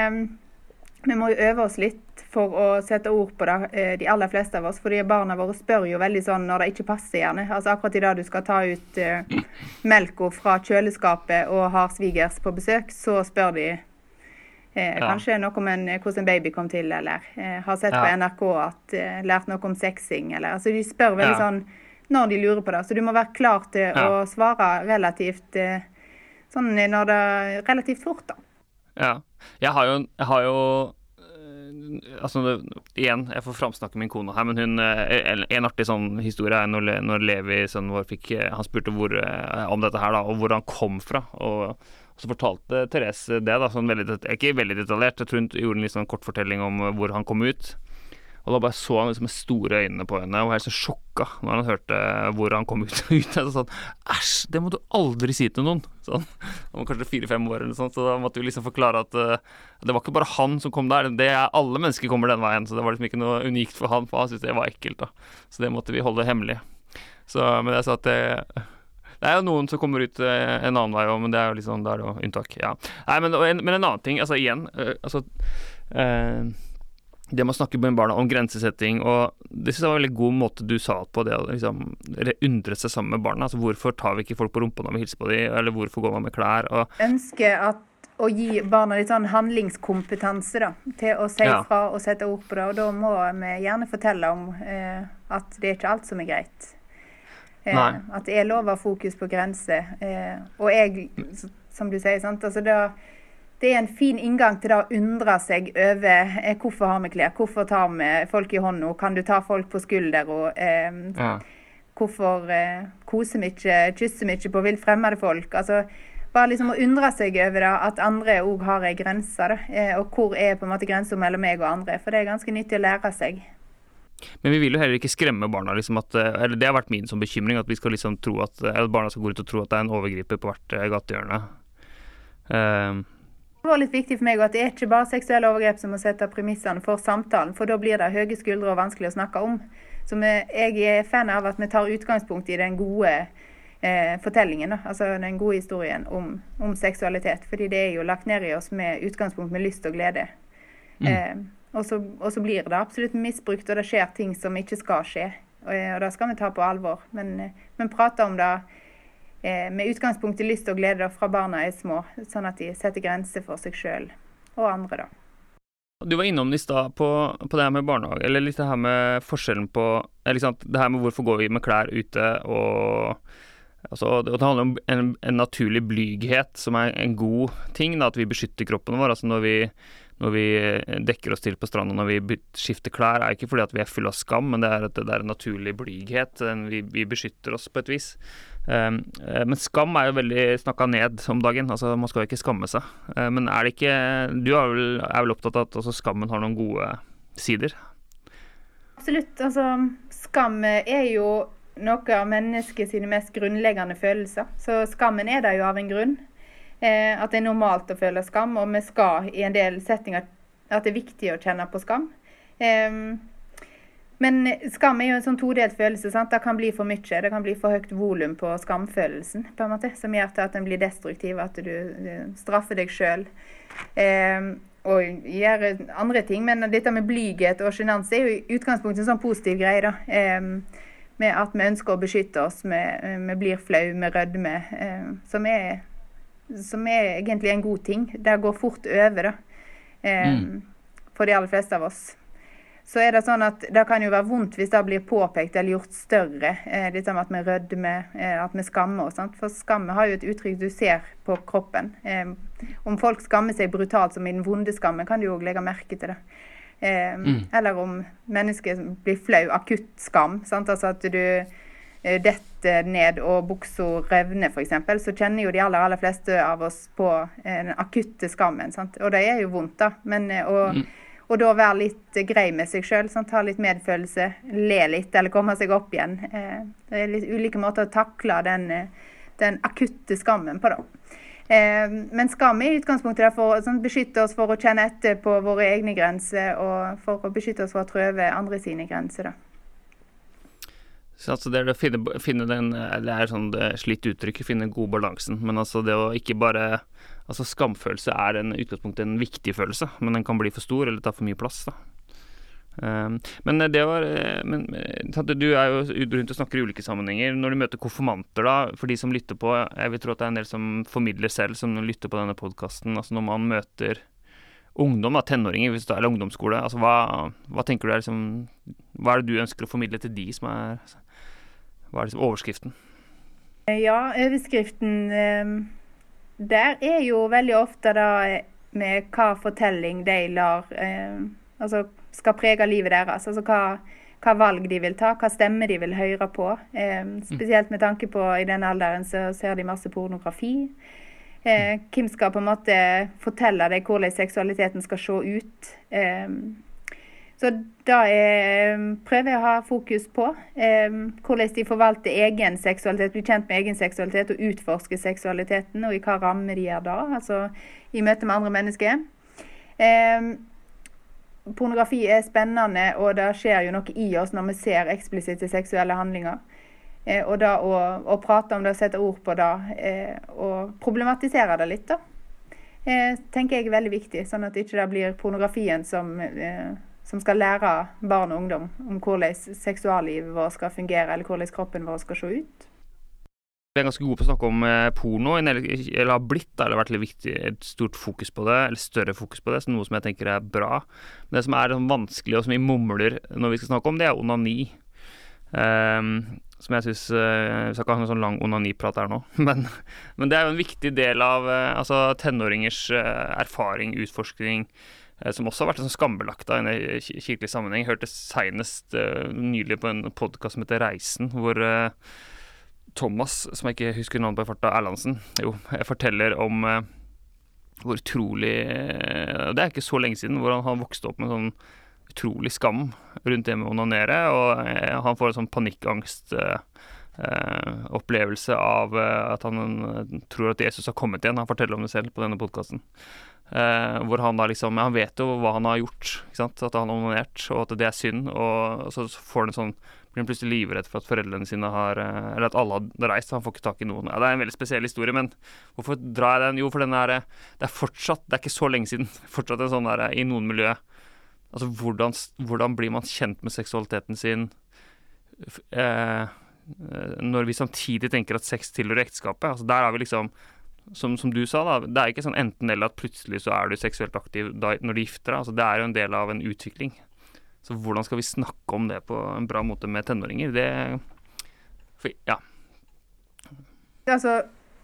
vi må jo øve oss litt for å sette ord på det, eh, de aller fleste av oss. fordi barna våre spør jo veldig sånn når det ikke passer, gjerne. Altså Akkurat i det du skal ta ut uh, melka fra kjøleskapet og har svigers på besøk, så spør de Eh, ja. Kanskje noe om en, hvordan en baby kom til, eller eh, har sett ja. på NRK at eh, lært noe om sexing, eller altså De spør veldig ja. sånn når de lurer på det. Så du må være klar til å svare relativt eh, sånn når det er relativt fort, da. Ja. Jeg har jo, jeg har jo eh, altså, igjen, jeg får framsnakke min kone her, men hun eh, En artig sånn historie er når, når Levi, sønnen vår, fikk Han spurte hvor, om dette her, da, og hvor han kom fra. og så fortalte Therese det, da, sånn veldig, ikke veldig detaljert. Jeg tror hun gjorde en litt sånn kort fortelling om eh, hvor han kom ut. Og da bare så han liksom med store øynene på henne og var helt så sjokka når han hørte hvor han kom ut. ut og sånn, Æsj, det må du aldri si til noen! Sånn. Han var kanskje fire-fem år, eller sånt, så da måtte vi liksom forklare at uh, det var ikke bare han som kom der. Det er Alle mennesker kommer den veien, så det var liksom ikke noe unikt for han, for han syntes det var ekkelt. da. Så det måtte vi holde hemmelig. Så, men jeg sa at det det er jo noen som kommer ut eh, en annen vei òg, men det er jo liksom, det er jo unntak. Ja. Nei, men, en, men, en annen ting, altså igjen uh, altså, uh, det med å snakke med barna om grensesetting, og det synes jeg var en veldig god måte du sa på det å liksom, undre seg sammen med barna. altså Hvorfor tar vi ikke folk på rumpa når vi hilser på dem, eller hvorfor går man med klær? og Ønsker at å gi barna litt sånn handlingskompetanse da, til å si ja. fra og sette ord på det. Og da må vi gjerne fortelle om eh, at det er ikke alt som er greit. Eh, at det er lov å ha fokus på grenser. Eh, og jeg, som du sier, sant, altså det, det, er en fin inngang til det å undre seg over eh, hvorfor har vi klær, hvorfor tar vi folk i hånda, kan du ta folk på skuldra? Eh, ja. Hvorfor eh, koser vi ikke, kysser vi ikke på vilt fremmede folk? altså bare liksom å undre seg over da, at andre òg har ei grense. Eh, og hvor er på en måte grensa mellom meg og andre? For det er ganske nyttig å lære seg. Men vi vil jo heller ikke skremme barna. Liksom at, eh, eller Det har vært min som bekymring, at vi skal liksom tro at, at barna skal gå ut og tro at det er en overgriper på hvert eh, gatehjørne. Uh, det var litt viktig for meg at det er ikke bare seksuelle overgrep som må sette premissene for samtalen, for da blir det høye skuldre og vanskelig å snakke om. Så jeg er fan av at vi tar utgangspunkt i den gode eh, fortellingen, altså den gode historien om, om, seksualitet. Fordi det er jo lagt ned i oss med utgangspunkt med lyst og glede. Mm. Eh, og så, og så, blir det absolutt misbrukt, og det skjer ting som ikke skal skje. Og, og det skal vi ta på alvor. Men, men prate om det eh, med utgangspunkt i lyst og glede fra barna er små, sånn at de setter grenser for seg sjøl og andre, da. Du var innom i stad på, på, det her med barnehage, eller litt det her med forskjellen på liksom, Det her med hvorfor går vi med klær ute, og altså, det handler om en, en naturlig blyghet, som er en god ting. Da, at vi beskytter kroppen vår. altså når vi når vi dekker oss til på stranda når vi skifter klær, er ikke fordi at vi er fulle av skam, men det er at det er en naturlig blyghet. Vi, vi beskytter oss på et vis. Um, men skam er jo veldig snakka ned om dagen. altså Man skal jo ikke skamme seg. Uh, men er det ikke Du er vel, er vel opptatt av at også skammen har noen gode sider? Absolutt. Altså, skam er jo noe av menneskets mest grunnleggende følelser. Så skammen er der jo av en grunn. Eh, at det er normalt å føle skam, og vi skal i en del settinger at det er viktig å kjenne på skam. Men skam er jo en sånn todelt følelse. sant? Det kan bli for mye. Det kan bli for høyt volum på skamfølelsen, på en måte, som gjør at den blir destruktiv, at du, straffer deg sjøl. og gjør andre ting. Men dette med blyghet og sjenanse er jo i utgangspunktet en sånn positiv greie. da. Eh, med at vi ønsker å beskytte oss, vi, vi blir flau, vi rødmer. Eh, som, er, som er egentlig en god ting. Det går fort over, da. Eh, mm. For de aller fleste av oss så er det sånn at det kan jo være vondt hvis det blir påpekt eller gjort større. Eh, litt med at vi rødmer, eh, at vi skammer oss. For skamme har jo et uttrykk du ser på kroppen. Eh, om folk skammer seg brutalt, som i den vonde skammen, kan du jo legge merke til det. Eh, mm. Eller om mennesket blir flau. Akutt skam. Sant? Altså at du eh, detter ned og buksa revner, f.eks. Så kjenner jo de aller, aller fleste av oss på eh, den akutte skammen. Sant? Og det er jo vondt, da. Men, og, mm og da være litt grei med seg sjøl. Ha litt medfølelse, le litt eller komme seg opp igjen. Eh, det er litt ulike måter å takle den, eh, den akutte skammen på, da. Eh, men skam er i utgangspunktet der for å sånn, beskytte oss for å kjenne etter på våre egne grenser, og for å beskytte oss for å trøve andre sine grenser. da. Så altså det er å finne, finne den Det er sånn slitt uttrykk, finne god balansen. Men altså det å ikke bare Altså Skamfølelse er en utgangspunktet en viktig følelse, men den kan bli for stor eller ta for mye plass. da. Um, men det var eh, men, Du er jo rundt og snakker i ulike sammenhenger. Når du møter konfirmanter, da, for de som lytter på Jeg vil tro at det er en del som formidler selv, som lytter på denne podkasten. Altså når man møter ungdom, da, tenåringer, hvis det er ungdomsskole, altså hva, hva tenker du er liksom Hva er det du ønsker å formidle til de som er Hva er liksom overskriften? Ja, overskriften um der er jo veldig ofte da med hva fortelling de lar eh, Altså skal prege livet deres. Altså hva, hva, valg de vil ta, hva stemme de vil høre på. Eh, spesielt med tanke på i den alderen så ser de masse pornografi. Eh, hvem skal på en måte fortelle deg hvordan seksualiteten skal se ut? Eh, så da er, prøver jeg å ha fokus på eh, hvordan de forvalter egen seksualitet, blir kjent med egen seksualitet og utforsker seksualiteten, og i hva ramme de gjør da, altså i møte med andre mennesker. Eh, pornografi er spennende, og det skjer jo noe i oss når vi ser eksplisitte seksuelle handlinger. Eh, og da å, å, prate om det, sette ord på det, eh, og problematisere det litt, da, eh, tenker jeg er veldig viktig. Sånn at det ikke blir pornografien som eh, som skal lære barn og ungdom om hvordan seksuallivet vårt skal fungere, eller hvordan kroppen vår skal se ut. Vi er ganske gode på å snakke om eh, porno, eller har blitt, eller vært litt viktig, et stort fokus på det, eller større fokus på det, så noe som jeg tenker er bra. Men det som er sånn vanskelig, og som vi mumler når vi skal snakke om, det er onani. Um, som jeg syns eh, Vi skal ikke ha noen sånn lang onaniprat her nå, men, men, det er jo en viktig del av uh, altså tenåringers erfaring, utforskning, Eh, som også har vært sånn skambelagt i en kirkelig sammenheng. Jeg hørte senest uh, nylig på en podkast som heter Reisen, hvor uh, Thomas, som jeg ikke husker navnet på i farta, Erlandsen, jo, jeg forteller om uh, hvor utrolig Det er ikke så lenge siden, hvor han har vokst opp med sånn utrolig skam rundt det med å onanere, og han får en sånn panikkangst. opplevelse av at han tror at Jesus har kommet igjen. Han forteller om det selv på denne podkasten. Uh, hvor han da liksom Han vet jo hva han har gjort, ikke sant? at han har onanert, og at det er synd. Og, så får han sånn blir han plutselig livredd for at foreldrene sine har uh, Eller at alle har reist, han får ikke tak i noen. Ja, Det er en veldig spesiell historie, men hvorfor drar jeg den? Jo, for den er Det er fortsatt Det er ikke så lenge siden. Fortsatt en sånn der i noen miljø Altså, hvordan, hvordan blir man kjent med seksualiteten sin eh, når vi samtidig tenker at sex tilhører ekteskapet? Altså, der har vi liksom som, som, du sa, da, det er ikke sånn enten-eller at plutselig så er du seksuelt aktiv da, når du gifter deg. Altså, det er jo en del av en utvikling. Så hvordan skal vi snakke om det på en bra måte med tenåringer? Det for, Ja. Altså,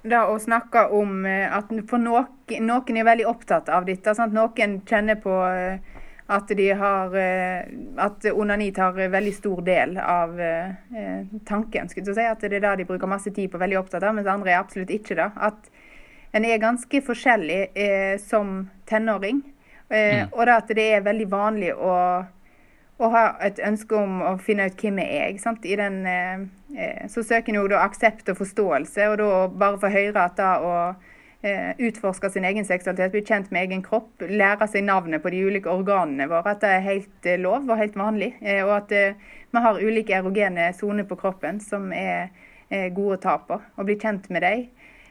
det å snakke om eh, at For noen, noen er veldig opptatt av dette. Sant? Noen kjenner på eh, at de har eh, At onani tar veldig stor del av tanken. Skulle jeg si, At det er det de bruker masse tid på, veldig opptatt av, mens andre er absolutt ikke det. At en er ganske forskjellig eh, som tenåring. Eh, mm. Og det at det er veldig vanlig å, å, ha et ønske om å finne ut hvem jeg er. Sant? I den, eh, eh så søker en jo da aksept og forståelse, og da bare få høre at da å eh, utforske sin egen seksualitet, bli kjent med egen kropp, lære seg navnet på de ulike organene våre, at det er helt eh, lov og helt vanlig. og at vi har ulike erogene soner på kroppen som er gode å ta på. Og bli kjent med dem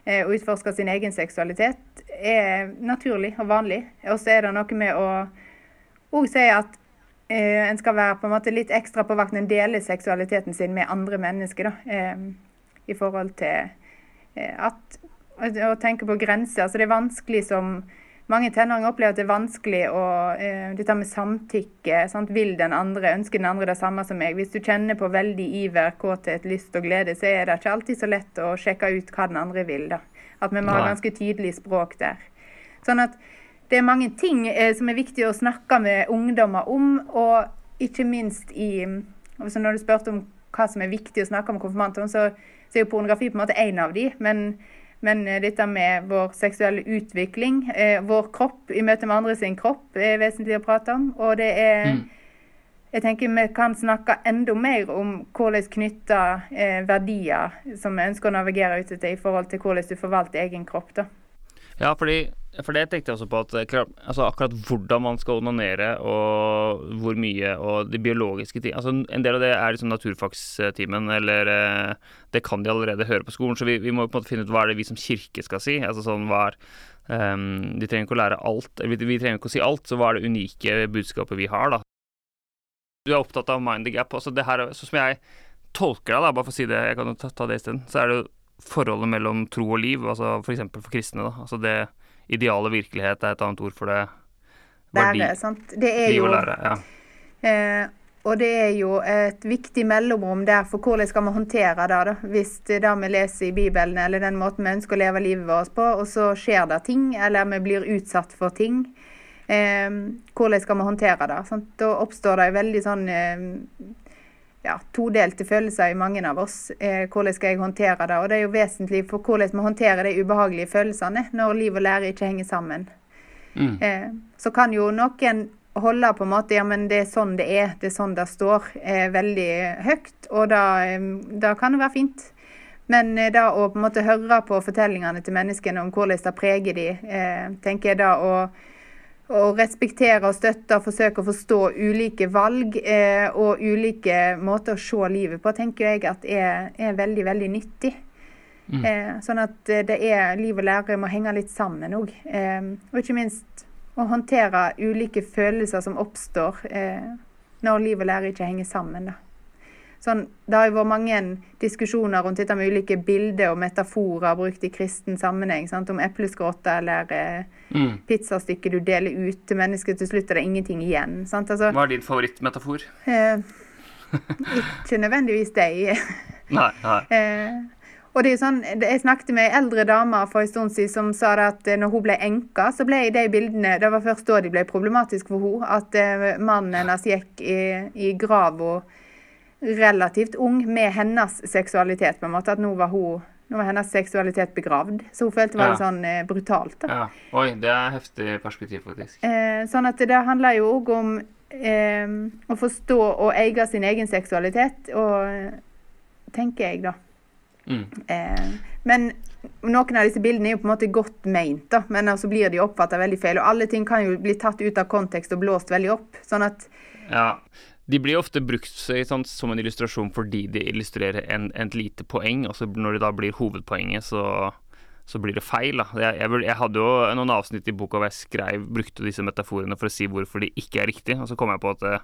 og eh, utforske sin egen seksualitet, er naturlig og vanlig. Og så er det noe med å òg si at eh, en skal være på en måte litt ekstra på vakt når en deler seksualiteten sin med andre mennesker. da, eh, I forhold til at å tenke på grenser. altså Det er vanskelig som mange tenåringer opplever at det er vanskelig å uh, Dette med samtykke. Sant? Vil den andre, ønsker den andre det samme som meg? Hvis du kjenner på veldig iver, kåthet, lyst og glede, så er det ikke alltid så lett å sjekke ut hva den andre vil. da. At vi må ha ganske tydelig språk der. Sånn at det er mange ting eh, som er viktig å snakke med ungdommer om, og ikke minst i altså Når du spurte om hva som er viktig å snakke om konfirmantene, så, så er jo pornografi på en måte én av de, men men eh, dette med vår seksuelle utvikling, eh, vår kropp i møte med andre sin kropp, er vesentlig å prate om. Og det er mm. Jeg tenker vi kan snakke enda mer om hvordan knytte eh, verdier som vi ønsker å navigere ut etter, i forhold til hvordan du forvalter egen kropp. da. Ja, fordi for det tenkte jeg også på, at altså akkurat hvordan man skal onanere og hvor mye og de biologiske ting altså En del av det er liksom naturfagstimen, eller eh, det kan de allerede høre på skolen. Så vi, vi, må på en måte finne ut hva er det vi som kirke skal si. altså sånn hva er um, De trenger ikke å lære alt, vi, vi, trenger ikke å si alt, så hva er det unike budskapet vi har, da. Du er opptatt av mind the gap. altså det her, Sånn som jeg tolker deg, da, bare for å si det, jeg kan ta, ta det isteden, så er det jo forholdet mellom tro og liv, altså f.eks. For, for kristne. da, altså det ideale virkelighet er et annet ord for det. Verdi, det, sant. Det er jo lære, ja. eh, og det er jo et viktig mellomrom der for hvordan skal vi håndtere det, da. Hvis det vi leser i Bibelen, eller den måten vi ønsker å leve livet vårt på, og så skjer det ting, eller vi blir utsatt for ting. Eh, hvordan skal vi håndtere det? Sant? Da oppstår det veldig sånn eh, ja, todelte følelser i mange av oss. Eh, hvordan skal jeg håndtere det? Og det er jo vesentlig for hvordan vi håndterer de ubehagelige følelsene når liv og lære ikke henger sammen. Mm. Eh, så kan jo noen holde på en måte ja, men det er sånn det er, det er sånn det står, eh, veldig høyt. Og da, eh, da kan det være fint. Men eh, da å på en måte høre på fortellingene til menneskene om hvordan det preger de, eh, tenker jeg da å å respektere og støtte og forsøke å forstå ulike valg eh, og ulike måter å se livet på, tenker jeg at er, er veldig, veldig nyttig. Mm. Eh, sånn at eh, det er liv og lære må henge litt sammen òg. Eh, og ikke minst å håndtere ulike følelser som oppstår eh, når liv og lære ikke henger sammen. da sånn, Det har jo vært mange diskusjoner rundt dette med ulike bilder og metaforer brukt i kristen sammenheng. Sant? Om epleskråter eller eh, mm. pizzastykke du deler ut til mennesker. Til slutt er det ingenting igjen. Altså, Hva er din favorittmetafor? Eh, ikke nødvendigvis deg. nei, nei. Eh, og det er jo sånn, Jeg snakket med ei eldre dame for en stund siden som sa at når hun ble enka, så ble de bildene Det var først da de ble problematiske for henne. At eh, mannen hennes gikk i, i grava relativt ung med hennes seksualitet, på en måte. At nå var, hun, nå var hennes seksualitet begravd. Så hun følte det var ja. litt sånn eh, brutalt. da. Ja. Oi, det er heftig perspektiv, faktisk. Eh, sånn at det handler jo òg om eh, å forstå og eie sin egen seksualitet, og tenker jeg, da. Mm. Eh, men noen av disse bildene er jo på en måte godt meint, da, men så altså blir de oppfatta veldig feil. Og alle ting kan jo bli tatt ut av kontekst og blåst veldig opp. sånn at ja. De blir ofte brukt sånn, som en illustrasjon fordi de illustrerer en, et lite poeng, og så når det da blir hovedpoenget, så, så blir det feil. Jeg, jeg, jeg, hadde jo noen avsnitt i boka hvor jeg skrev, brukte disse metaforene for å si hvorfor de ikke er riktige, og så kom jeg på at det,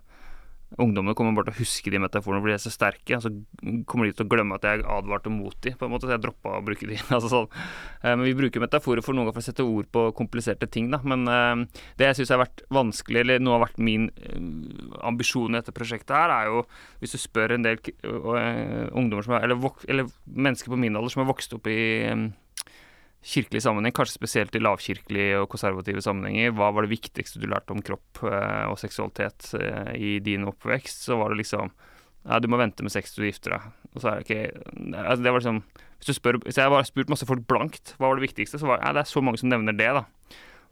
ungdommene kommer bare til å huske de metaforene fordi de er så sterke. Så kommer de til å glemme at jeg advarte mot de, på en måte, så jeg droppa å bruke de. altså sånn. Eh, men vi bruker metaforer for noen ganger for å sette ord på kompliserte ting, da. Men uh, det jeg syns har vært vanskelig, eller noe har vært min uh, ambisjon i dette prosjektet her, er jo hvis du spør en del ungdommer som er, eller, eller, mennesker på min alder som har vokst opp i kirkelig sammenheng, kanskje spesielt i lavkirkelige og konservative sammenhenger, hva var det viktigste du lærte om kropp eh, og seksualitet eh, i din oppvekst, så var det liksom ja, du må vente med sex til du gifter deg. Og så er det ikke altså det var liksom Hvis du spør Hvis jeg har spurt masse folk blankt hva var det viktigste, så var ja, det er så mange som nevner det, da.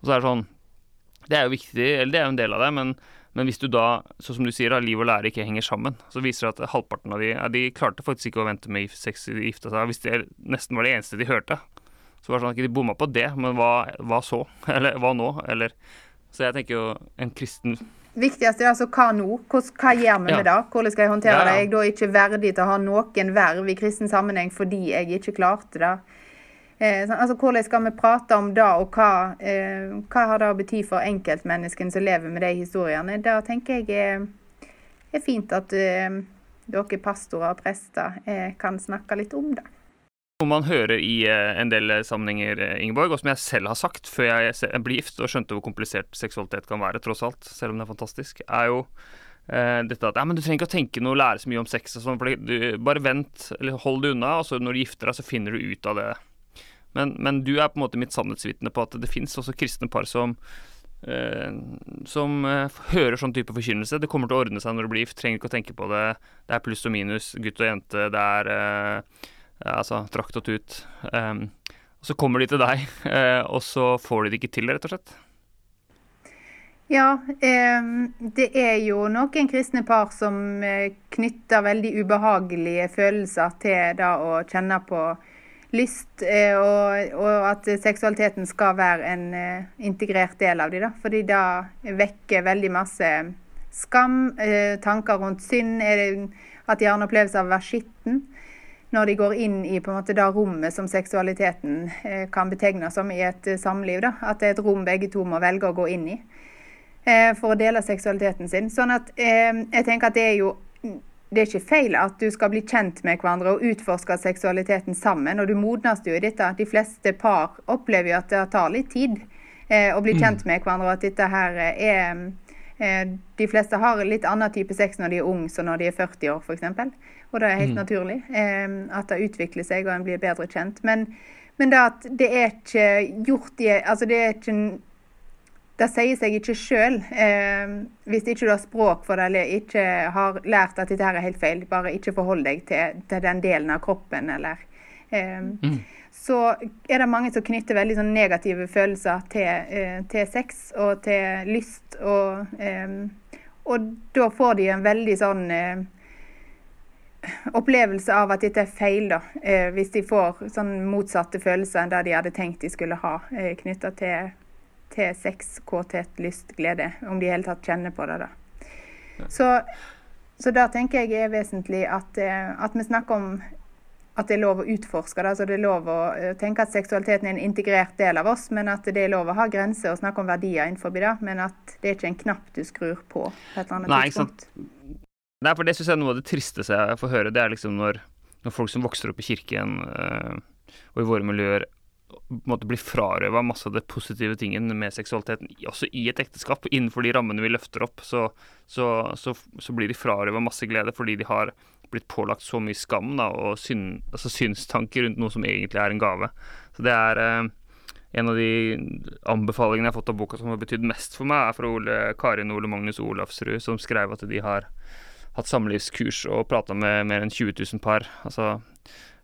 Og så er det sånn Det er jo viktig, eller det er jo en del av det, men, men hvis du da, sånn som du sier, liv og lære ikke henger sammen, så viser det at halvparten av de ja, De klarte faktisk ikke å vente med sex til de gifta seg, hvis det nesten var det eneste de hørte. Så var det sånn at de bomma på det, men hva, hva, så? Eller hva nå? Eller Så jeg tenker jo en kristen Viktigst er altså hva nå? Hva, hva gjør vi ja. med det? Hvordan skal jeg håndtere ja, ja. det? Jeg er da ikke verdig til å ha noen verv i kristen sammenheng fordi jeg ikke klarte det. Eh, sånn, altså, Hvordan skal vi prate om det, og hva, eh, hva har det å bety for enkeltmenneskene som lever med de historiene? Det tenker jeg er, er fint at eh, dere pastorer og prester eh, kan snakke litt om det. Noe man hører i eh, en del sammenhenger, eh, Ingeborg, og som jeg selv har sagt før jeg ble gift og skjønte hvor komplisert seksualitet kan være, tross alt, selv om det er fantastisk, er jo dette at ja, men du trenger ikke å tenke noe lære så mye om sex. og sånn, for du, Bare vent, eller hold det unna, og så når du gifter deg, så finner du ut av det. Men, men du er på en måte mitt sannhetsvitne på at det fins også kristne par som som hører sånn type forkynnelse. Det kommer til å ordne seg når du blir gift, trenger ikke å tenke på det. Det er pluss og minus, gutt og jente, det er altså trakt og tut. Um, og så kommer de til deg, og så får de det ikke til, rett og slett. Ja, eh, det er jo noen kristne par som eh, knytter veldig ubehagelige følelser til det å kjenne på lyst, eh, og, at seksualiteten skal være en eh, integrert del av dem. Fordi det vekker veldig masse skam, eh, tanker rundt synd, at de har en opplevelse av å være skitten. Når de går inn i måte det rommet som seksualiteten eh, kan betegnes som i et samliv. Da. At det er et rom begge to må velge å gå inn i. Eh, for å dele seksualiteten sin. Sånn at eh, jeg tenker at det er jo det er ikke feil at du skal bli kjent med hverandre og utforske seksualiteten sammen. Og du modnes jo i dette. De fleste par opplever jo at det tar litt tid eh, å bli kjent mm. med hverandre, og at dette her er eh, De fleste har litt annen type sex når de er unge som når de er 40 år, f.eks. Og det er helt mm. naturlig eh, at det utvikler seg og en blir bedre kjent. Men, men det at det er ikke gjort i Altså det er ikke det sier seg ikke sjøl eh, hvis ikke du har språk for det eller ikke har lært at dette her er helt feil. Bare ikke forhold deg til, til den delen av kroppen eller eh, mm. Så er det mange som knytter veldig sånn negative følelser til, eh, til, sex og til lyst. Og, eh, og da får de en veldig sånn eh, opplevelse av at dette er feil, da. Eh, hvis de får sånn motsatte følelser enn det de hadde tenkt de skulle ha eh, knytta til til sex, kåthet, lyst, glede. Om de i hele tatt kjenner på det. da. Så, så da tenker jeg er vesentlig at, eh, at, vi snakker om at det er lov å utforske det. altså Det er lov å eh, tenke at seksualiteten er en integrert del av oss, men at det er lov å ha grenser og snakke om verdier innenfor det. Men at det er ikke en knapp du skrur på på et eller annet Nei, tidspunkt. Nei, for det syns jeg er noe av det tristeste jeg får høre. Det er liksom når, når folk som vokser opp i kirken øh, og i våre miljøer måte blir frarøva masse av det positive tingen med seksualiteten, også i et ekteskap. Innenfor de rammene vi løfter opp, så, så, så, så blir de frarøva masse glede fordi de har blitt pålagt så mye skam da, og syn, altså synstanker rundt noe som egentlig er en gave. Så det er eh, en av de anbefalingene jeg har fått av boka som har betydd mest for meg, er fra Ole, Karin Ole Magnus Olafsrud, som skrev at de har hatt samlivskurs og prata med mer enn 20 000 par. Altså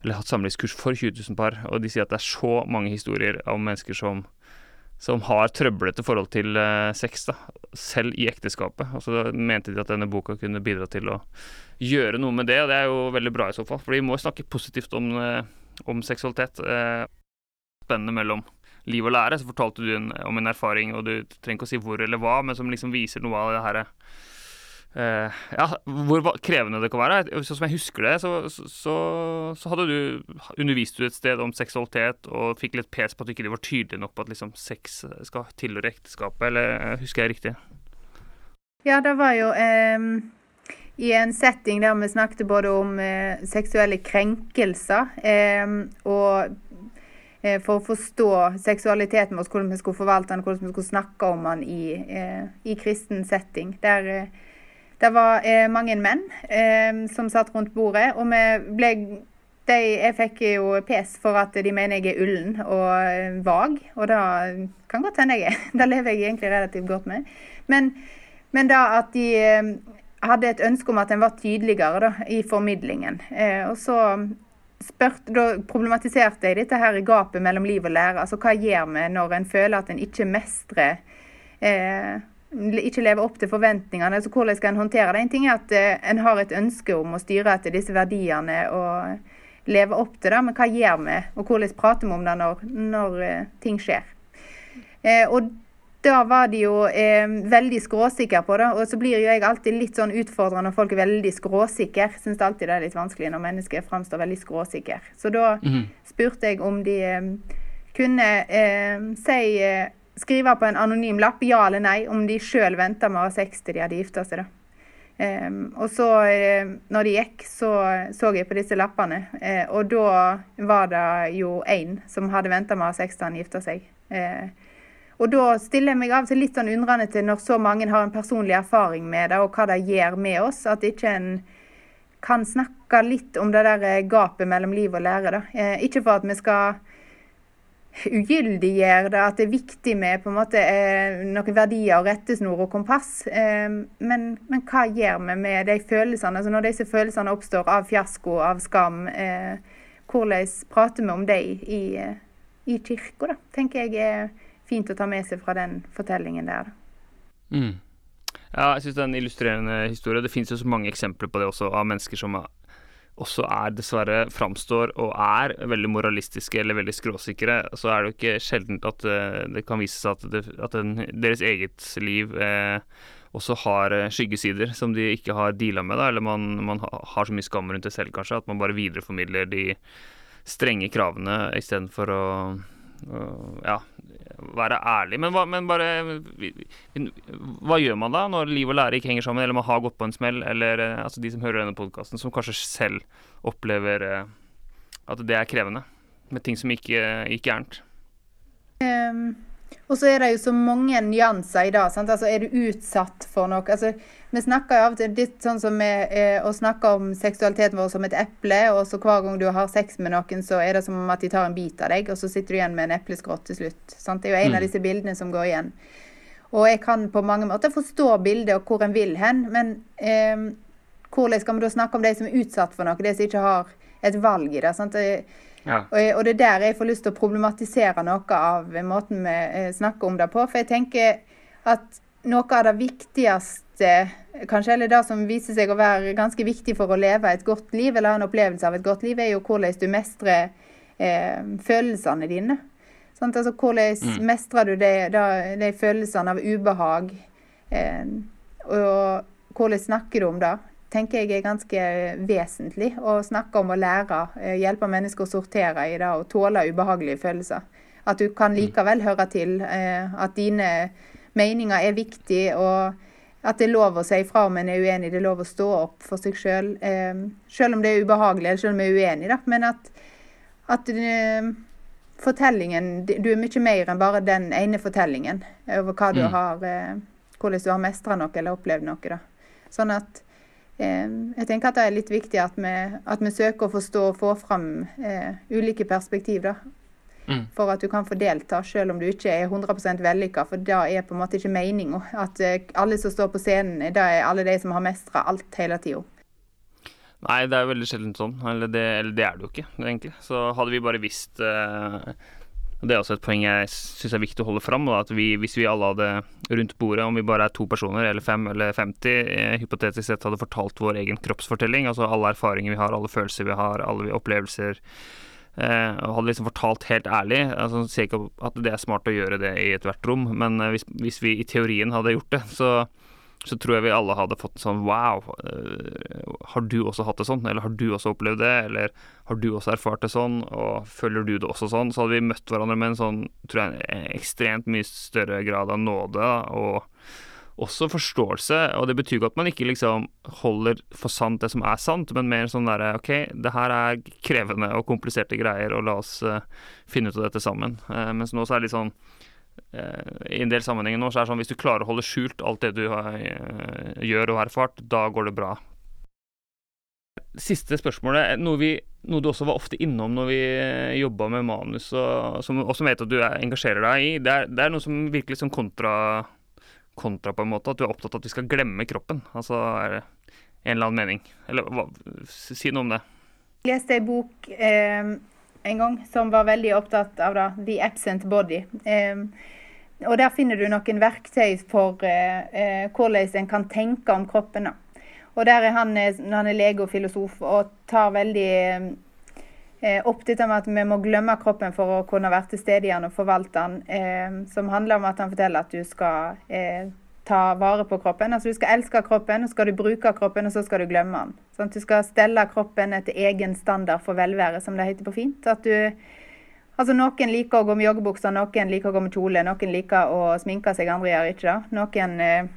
eller hatt samlivskurs for 20 000 par, og de sier at det er så mange historier om mennesker som, som har trøblete forhold til uh, sex, da, selv i ekteskapet. Og så mente de at denne boka kunne bidra til å gjøre noe med det, og det er jo veldig bra i så fall. For vi må snakke positivt om, uh, om seksualitet. Uh, spennende mellom liv og lære. Så fortalte du en, om en erfaring, og du trenger ikke å si hvor eller hva, men som liksom viser noe av det herre Uh, ja, hvor krevende det kan være. Sånn som jeg husker det, så, så, så hadde du undervist du et sted om seksualitet og fikk litt pes på at du ikke var tydelig nok på at liksom, sex skal tilhøre ekteskapet, eller eh, husker jeg riktig? Ja, det var jo um, i en setting der vi snakket både om uh, seksuelle krenkelser um, og uh, for å forstå seksualiteten vår, hvordan vi skulle forvalte den, hvordan vi skulle snakke om den i, i kristen setting. der det var eh, mange menn eh, som satt rundt bordet, og vi ble de, Jeg fikk jo pes for at de mener jeg er ullen og eh, vag, og det kan godt hende jeg er. Det lever jeg egentlig relativt godt med. Men, men da at de eh, hadde et ønske om at en var tydeligere da, i formidlingen. Eh, og så spurt, da problematiserte jeg dette her gapet mellom liv og lære. Altså hva gjør vi når en føler at en ikke mestrer eh, ikke lever opp til forventningene. altså Hvordan skal en håndtere det? En ting er at eh, en har et ønske om å styre etter disse verdiene og leve opp til det, men hva gjør vi? Og hvordan prater vi om det når, når uh, ting skjer? Eh, og da var de jo eh, veldig skråsikre på det. Og så blir jo jeg alltid litt sånn utfordrende når folk er veldig skråsikre. Syns alltid det er litt vanskelig når mennesker framstår veldig skråsikre. Så da mm. spurte jeg om de eh, kunne eh, si eh, Skrive på en anonym lapp ja eller nei om de sjøl venta med å ha sex til de hadde gifta seg. da. Um, og så, uh, når de gikk, så så jeg på disse lappene. Uh, og da var det jo én som hadde venta med å ha sex til han gifta seg. Uh, og da stiller jeg meg av og til litt sånn undrende til når så mange har en personlig erfaring med det, og hva det gjør med oss. At ikke en kan snakke litt om det der gapet mellom liv og lære. Da. Eh, ikke for at vi skal ugyldiggjøre det, at det er viktig med på en måte eh, noen verdier og rettesnor og kompass. Men, men, hva gjør vi med de følelsene? Altså når disse følelsene oppstår av fiasko, av skam, hvordan prater vi om dem i, i kirka, tenker jeg er fint å ta med seg fra den fortellingen der. Mm. Ja, jeg syns det er en illustrerende historie. Det finnes jo så mange eksempler på det også, av mennesker som også er dessverre framstår og er veldig moralistiske eller veldig skråsikre. Så er det jo ikke sjeldent at uh, det kan vise seg at, det, at den, deres eget liv eh, også har uh, skyggesider som de ikke har deala med, da, eller man, man, har så mye skam rundt det selv, kanskje, at man bare videreformidler de strenge kravene istedenfor å ja, være ærlig. Men, hva, men bare Hva gjør man da når liv og lære ikke henger sammen, eller man har gått på en smell, eller eh, altså de som hører denne podkasten, som kanskje selv opplever eh, at det er krevende med ting som ikke gikk gærent? Um, og så er det jo så mange nyanser i. Sant? Altså, er du utsatt for noe? Altså, vi snakker jo av og til litt sånn som med eh, å snakke om seksualiteten vår som et eple, og så hver gang du har sex med noen, så er det som at de tar en bit av deg, og så sitter du igjen med en epleskrott til slutt. Sant? Det er jo en mm. av disse bildene som går igjen. Og jeg kan på mange måter forstå bildet og hvor en vil hen, men eh, hvordan skal vi da snakke om de som er utsatt for noe, de som ikke har et valg i det? sant? Ja. Og, og, det er der jeg får lyst til å problematisere noe av måten vi eh, snakker om det på. For jeg tenker at noe av det viktigste kanskje eller det som viser seg å være ganske viktig for å leve et godt liv, eller ha en opplevelse av et godt liv, er jo hvordan du mestrer eh, følelsene dine. Sånn, altså, hvordan mm. mestrer du de, de, de, følelsene av ubehag? Eh, og hvordan snakker du om det? Tenker jeg er ganske vesentlig. Å snakke om å lære, eh, hjelpe mennesker å sortere i det og tåle ubehagelige følelser. At du kan mm. likevel høre til, eh, at dine meninger er viktige, og at det er lov å si ifra om en er uenig. Det er lov å stå opp for seg sjøl, selv, eh, selv om det er ubehagelig, eller selv om vi er uenige. Da. Men at, at fortellingen Du er mye mer enn bare den ene fortellingen over hva du mm. har, hvordan du har mestra noe eller opplevd noe. Da. Sånn at jeg tenker at det er litt viktig at vi, at vi søker å forstå og få fram ulike perspektiv. Da. Mm. For at du kan få delta, selv om du ikke er 100% vellykka. For det er på en måte ikke meninga. At eh, alle som står på scenen, det er alle de som har mestra alt hele tida. Nei, det er veldig sjelden sånn. Eller det, eller det, er det jo ikke, egentlig. Så hadde vi bare visst uh, Det er også et poeng jeg syns er viktig å holde fram. Da, at vi, hvis vi alle hadde rundt bordet, om vi bare er to personer, eller fem eller 50, eh, hypotetisk sett hadde fortalt vår egen kroppsfortelling, altså alle erfaringer vi har, alle følelser vi har, alle opplevelser Eh, hadde liksom fortalt helt ærlig altså, Sier ikke at det er smart å gjøre det i ethvert rom, men eh, hvis, hvis, vi i teorien hadde gjort det, så, så tror jeg vi alle hadde fått en sånn wow, uh, har du også hatt det sånn? Eller har du også opplevd det? Eller har du også erfart det sånn? Og føler du det også sånn? Så hadde vi møtt hverandre med en sånn, tror jeg, ekstremt mye større grad av nåde og også forståelse, og det betyr ikke at man ikke liksom holder for sant det som er sant, men mer sånn derre OK, det her er krevende og kompliserte greier, og la oss uh, finne ut av dette sammen. Uh, mens nå så er det litt sånn I en del sammenhenger nå så er det sånn hvis du klarer å holde skjult alt det du har, gjør og har erfart, da går det bra. Siste spørsmålet, noe, vi, noe du også var ofte innom når vi jobba med manus, og som, og vet at du engasjerer deg i, det er, det er noe som virkelig som kontra kontra på en måte, at du er opptatt av at vi skal glemme kroppen. Altså er det en eller annen mening. Eller hva, si noe om det. Jeg leste en bok eh, en gang som var veldig opptatt av det, 'The Absent Body'. Og Der finner du noen verktøy for eh, eh hvordan en kan tenke om kroppen. Og der er han, eh, han er lege og filosof og tar veldig opp dette med at vi må glemme kroppen for å kunne være til stede igjen og forvalte den. Som handler om at han forteller at du skal ta vare på kroppen. Altså Du skal elske kroppen, og skal du bruke kroppen, og så skal du glemme den. Sånn Du skal stelle kroppen etter egen standard for velvære, som det heter på fint. At du, altså Noen liker å gå med joggebukser, noen liker å gå med kjole, noen liker å sminke seg, andre gjør ikke det. Noen eh,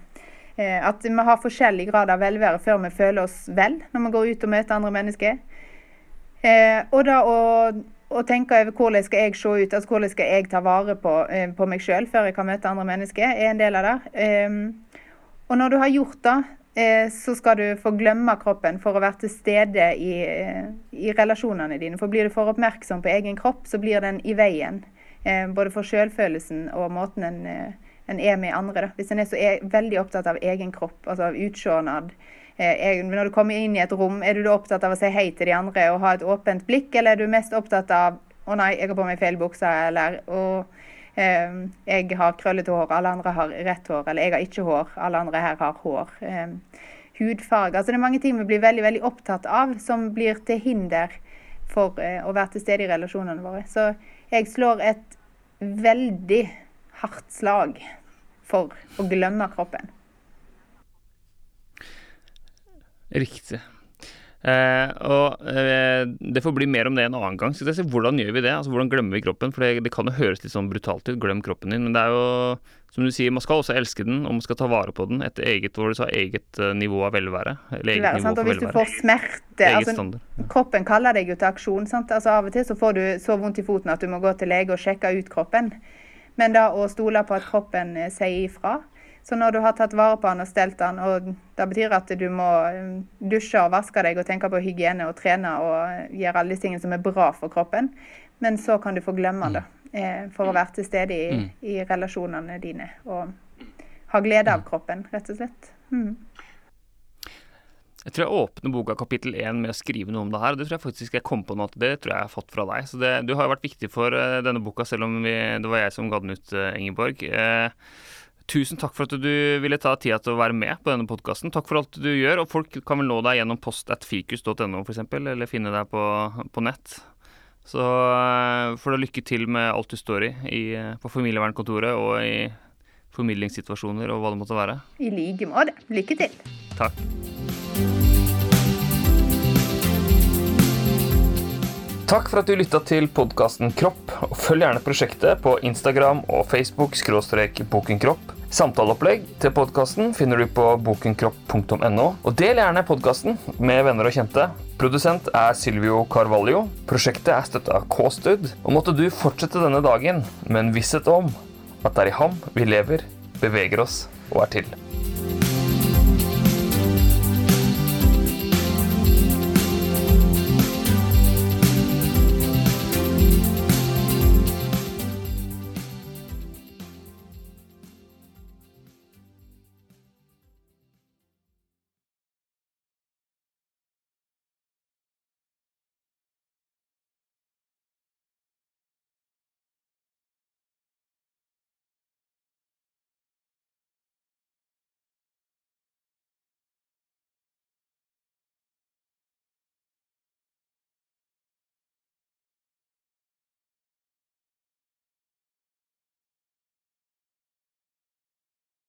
eh, At vi har forskjellig grad av velvære før vi føler oss vel når vi går ut og møter andre mennesker. Eh, og da å, å, tenke over hvordan skal jeg se ut, altså hvordan skal jeg ta vare på, eh, på meg sjøl før jeg kan møte andre mennesker, er en del av det. Eh, og når du har gjort det, eh, så skal du få glemme kroppen for å være til stede i, eh, i relasjonene dine. For blir du for oppmerksom på egen kropp, så blir den i veien. Både for selvfølelsen og måten en, en er med andre. Da. Hvis en er så er veldig opptatt av egen kropp, altså av utsjånad, Eh, når du kommer inn i et rom, er du da opptatt av å si hei til de andre og ha et åpent blikk, eller er du mest opptatt av å nei, jeg har på meg feil bukse, eller å eh, jeg har krøllete hår, alle andre har rett hår, eller jeg har ikke hår, alle andre her har hår. Eh, hudfarge. Altså det er mange ting vi blir veldig, veldig opptatt av som blir til hinder for eh, å være til stede i relasjonene våre. Så jeg slår et veldig hardt slag for å glemme kroppen. Riktig. Eh, og eh, Det får bli mer om det en annen gang. Si, hvordan gjør vi det? Altså, Hvordan glemmer vi kroppen? For det, det, kan jo høres litt sånn brutalt ut. Glem kroppen din. Men det er jo, som du sier, man skal også elske den, og man skal ta vare på den etter eget, sa, eget uh, nivå av velvære. Eller eget nivå sant? Og hvis du får smerte altså, Kroppen kaller deg jo til aksjon. sant? Altså Av og til så får du så vondt i foten at du må gå til lege og sjekke ut kroppen. Men da å stole på at kroppen eh, sier ifra, så når du har tatt vare på den og stelt den, og det betyr at du må um, dusje og vaske deg og tenke på hygiene og trene og gjøre alle de tingene som er bra for kroppen, men så kan du få glemme det eh, for å være til stede i, mm. i relasjonene dine og ha glede av kroppen, rett og slett. Mm. Jeg tror jeg åpner boka kapittel én med å skrive noe om det her. og Det tror jeg faktisk jeg kom på noe til. Det tror jeg har fått fra deg. Så det, du har jo vært viktig for uh, denne boka, selv om vi, det var jeg som ga den ut, uh, Ingeborg. Uh, Tusen takk for at du ville ta tida til å være med på denne podkasten. Takk for alt du gjør. Og folk kan vel nå deg gjennom post.fikus.no f.eks., eller finne deg på, på nett. Så eh, får du lykke til med alt du står i, i på familievernkontoret og i formidlingssituasjoner og hva det måtte være. I like måte. Lykke til. Takk. Takk for at du lytta til podkasten Kropp, og følg gjerne prosjektet på Instagram og Facebook skråstrek bokenkropp. Samtaleopplegg til podkasten finner du på bokenkropp.no. Og del gjerne podkasten med venner og kjente. Produsent er Silvio Carvalho. Prosjektet er støtta av K-Stud. Og måtte du fortsette denne dagen med en visshet om at det er i ham vi lever, beveger oss og er til.